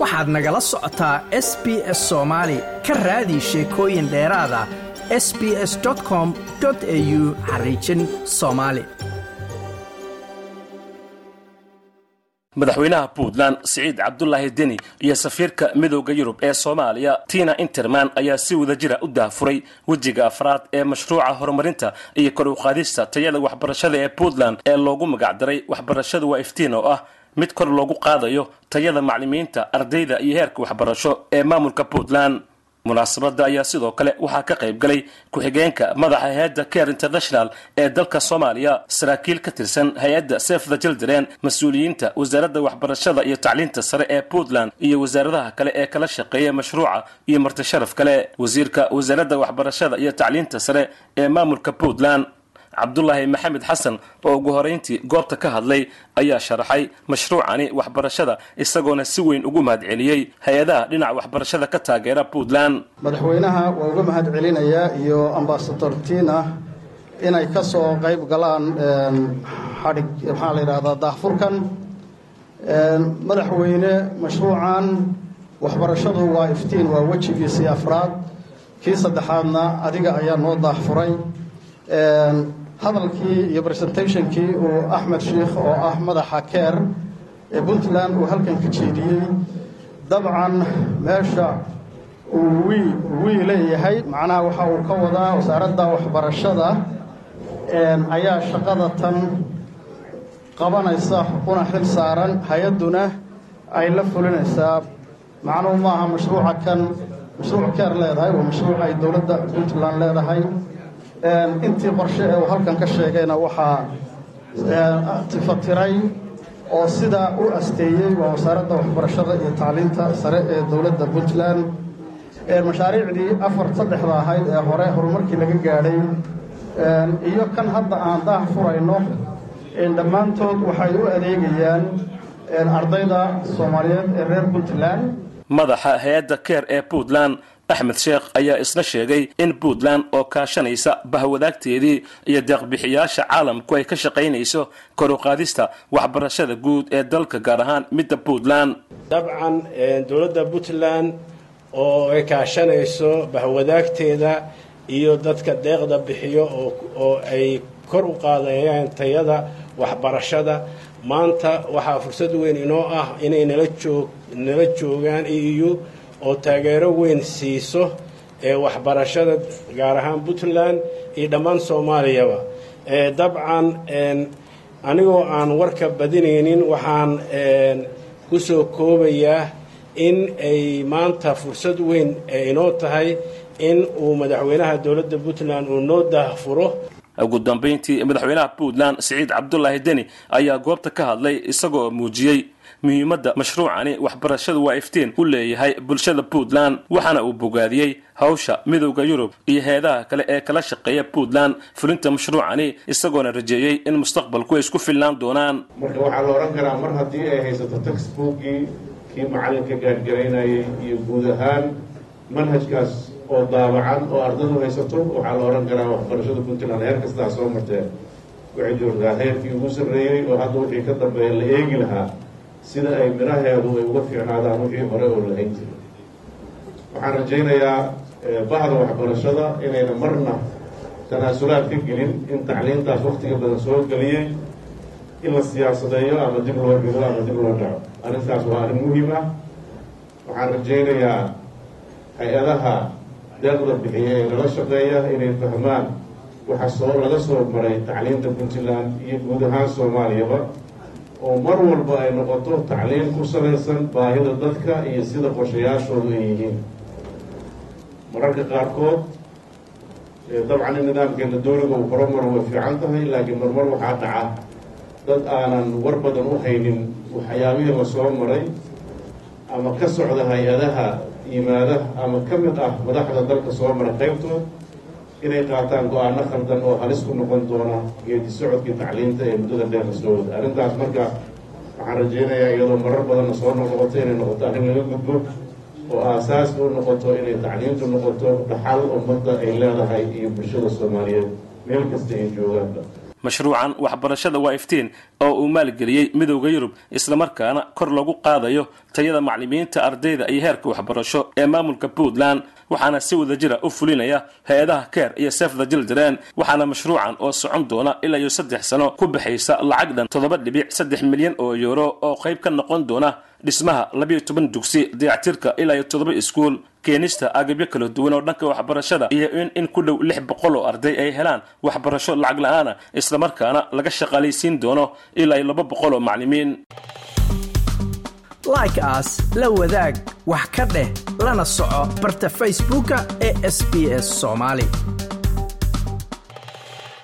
waxaad nagala socotaa s b s soomaali ka raadi sheekooyin dheeraada s b s com au xariijin soomaali madaxweynaha puntland siciid cabdulaahi deni iyo safiirka midooda yurub ee soomaaliya tina interman ayaa si wada jira u daafuray wejiga afraad ee mashruuca horumarinta iyo kor u tayada waxbarashada ee puntland ee loogu magacdaray waxbarashada waa iftiin oo ah mid kor loogu qaadayo tayada maclimiinta ardayda iyo heerka waxbarasho ee maamulka puntland. Munaasabada ayaa sidoo kale waxaa ka qayb galay ku-xigeenka madaxa hay'adda care international ee dalka soomaaliya. Saraakiil ka tirsan hay'adda sef the children mas'uuliyiinta wasaaradda waxbarashada iyo tacliinta sare ee puntland iyo wasaaradaha kale ee kala shaqeeya mashruuca iyo marti sharaf kale. Wasiirka wasaaradda waxbarashada iyo tacliinta sare ee maamulka puntland cabdulaahi maxamed xasan oo ugu horeyntii goobta ka hadlay ayaa sharaxay mashruucani waxbarashada isagoona si weyn ugu mahadceliyey hay'adaha dhinaca waxbarashada ka taageera puntland. Madaxweynaha waa uga mahad celinayaa iyo ambasador tina inay ka soo qayb galaan xadhig maxaa la yidhahdaa daahfurkan. Madaxweyne mashruucan waxbarashadu waa iftiin waa wejigiisii afraad. Kii saddexaadna adiga ayaa noo daahfuray hadalkii iyo presentationkii uu axmed sheikh oo ah madaxa keer ee puntland uu halkan ka jeediyey dabcan meesha uu wii leeyahay macnaha waxa uu ka wadaa wasaaradda waxbarashada ayaa shaqada tan qabanaysa una xil saaran hay'adduna ay la fulinaysaa macnuhu maaha mashruuca kan mashruuc keer leedahay waa mashruuc ay dowladda puntland leedahay intii qorshe ee uu halkan ka sheegayna waxaa tifatiray oo sidaa u asteeyey waa wasaaradda waxbarashada iyo tacliinta sare ee dowladda puntland. Mashaariicdii afar saddexda ahayd ee hore horumarkii laga gaadhay iyo kan hadda aan daah furayno dhammaantood waxay u adeegayaan ardayda soomaaliyeed ee reer puntland. Madaxa hay'adda keer ee puntland axmed sheekh ayaa isna sheegay in puntland oo kaashanaysa bahwadaagteedii iyo deeqbixiyaasha caalamku ay ka shaqaynayso kor u qaadista waxbarashada guud ee dalka gaar ahaan midda puntland. Dabcan dowladda puntland oo ay kaashanayso bahwadaagteeda iyo dadka deeqda bixiyo oo ay kor u qaadayaan tayada waxbarashada. Maanta waxaa fursad weyn inoo ah inay nala joogaan eu oo taageero weyn siiso ee waxbarashada gaar ahaan puntland iyo dhammaan soomaaliyaba. Dabcan anigoo aan warka badinaynin waxaan ku soo koobayaa in ay maanta fursad weyn inoo tahay in uu madaxweynaha dowladda puntland uu noo daahfuro. Ugu dambayntii madaxweynaha puntland siciid cabdulaahi deni ayaa goobta ka hadlay isagoo muujiyey muhiimadda mashruucani waxbarashadu waa iftiin u leeyahay bulshada puntland waxaana uu bogaadiyey hawsha midowda yurub iyo heedaha kale ee kala shaqeeya puntland. Fulinta mashruucani isagoona rajeeyey in mustaqbalku ay isku filnaan doonaan. Marka waxaa la odhan karaa mar haddii ay haysato textbookii kii macalinka gaargaraynayay iyo guud ahaan manhajkaas oo daabacan oo ardadu haysato waxaa la odhan karaa waxbarashada puntland. Heer kastaa soo martee waxay joogtaa heerkii ugu sarreeyey oo hadda wixii ka dambeeya la eegi lahaa sida ay midhaheedu ay uga fiicnaadaan wixii hore oo lahayn jiray. Waxaan rajaynayaa bahda waxbarashada inayna marna tanaasulaad ka gelin in tacliintaas waktiga badan soo geliyey in la siyaasadeeyo ama dib loo dhigo ama dib loo dhaco. Arrintaas waa arrin muhiim ah. Waxaan rajaynayaa hay'adaha deeqda bixiya ee nala shaqeeya inay fahmaan waxa soo laga soo maray tacliinta puntland iyo guud ahaan soomaaliyaba oo mar walba ay noqoto tacliin ku salaysan baahida dadka iyo sida qorshayaashoodu ay yihiin mararka qaarkood dabcan in nidaamkeena dowliga uu horumaro way fiican tahay laakiin marmar waxaa dhaca dad aanan war badan u haynin waxyaabihii la soo maray ama ka socda hay'adaha yimaada ama ka mid ah madaxda dalka soo mara qaybtood inay qaataan go'aano khaldan oo halis ku noqon doona geedi socodkii tacliinta ee muddada dheer la soo wada. Arrintaas marka waxaan rajaynayaa iyadoo marar badanna soo noqnoqoto inay noqoto arrin laga gudbo oo aasaaska u noqoto inay tacliintu noqoto dhaxal ummadda ay leedahay iyo bulshada soomaaliyeed. Meel kasta ay joogaanba mashruucan waxbarashada waa iftiin oo uu maalgeliyey midowda yurub islamarkaana kor lagu qaadayo tayada maclimiinta ardayda iyo heerka waxbarasho ee maamulka puntland waxaana si wadajira u fulinaya hay'adaha keer iyo sef the children waxaana mashruucan oo socon doona ilaa iyo saddex sano ku baxaysa lacag dhan toddoba dhibic saddex milyan oo euro oo qayb ka noqon doona dhismaha labiyo toban dugsi dayactirka ilaa iyo toddoba iskuul keenista agabyo kala duwan oo dhanka waxbarashada iyo in ku dhow lix boqol oo arday ay helaan waxbarasho lacag la'aana islamarkaana laga shaqaalaysiin doono ilaa laba boqol oo maclimiin like aas la wadaag wax ka dheh lana soco barta facebooka ee sb s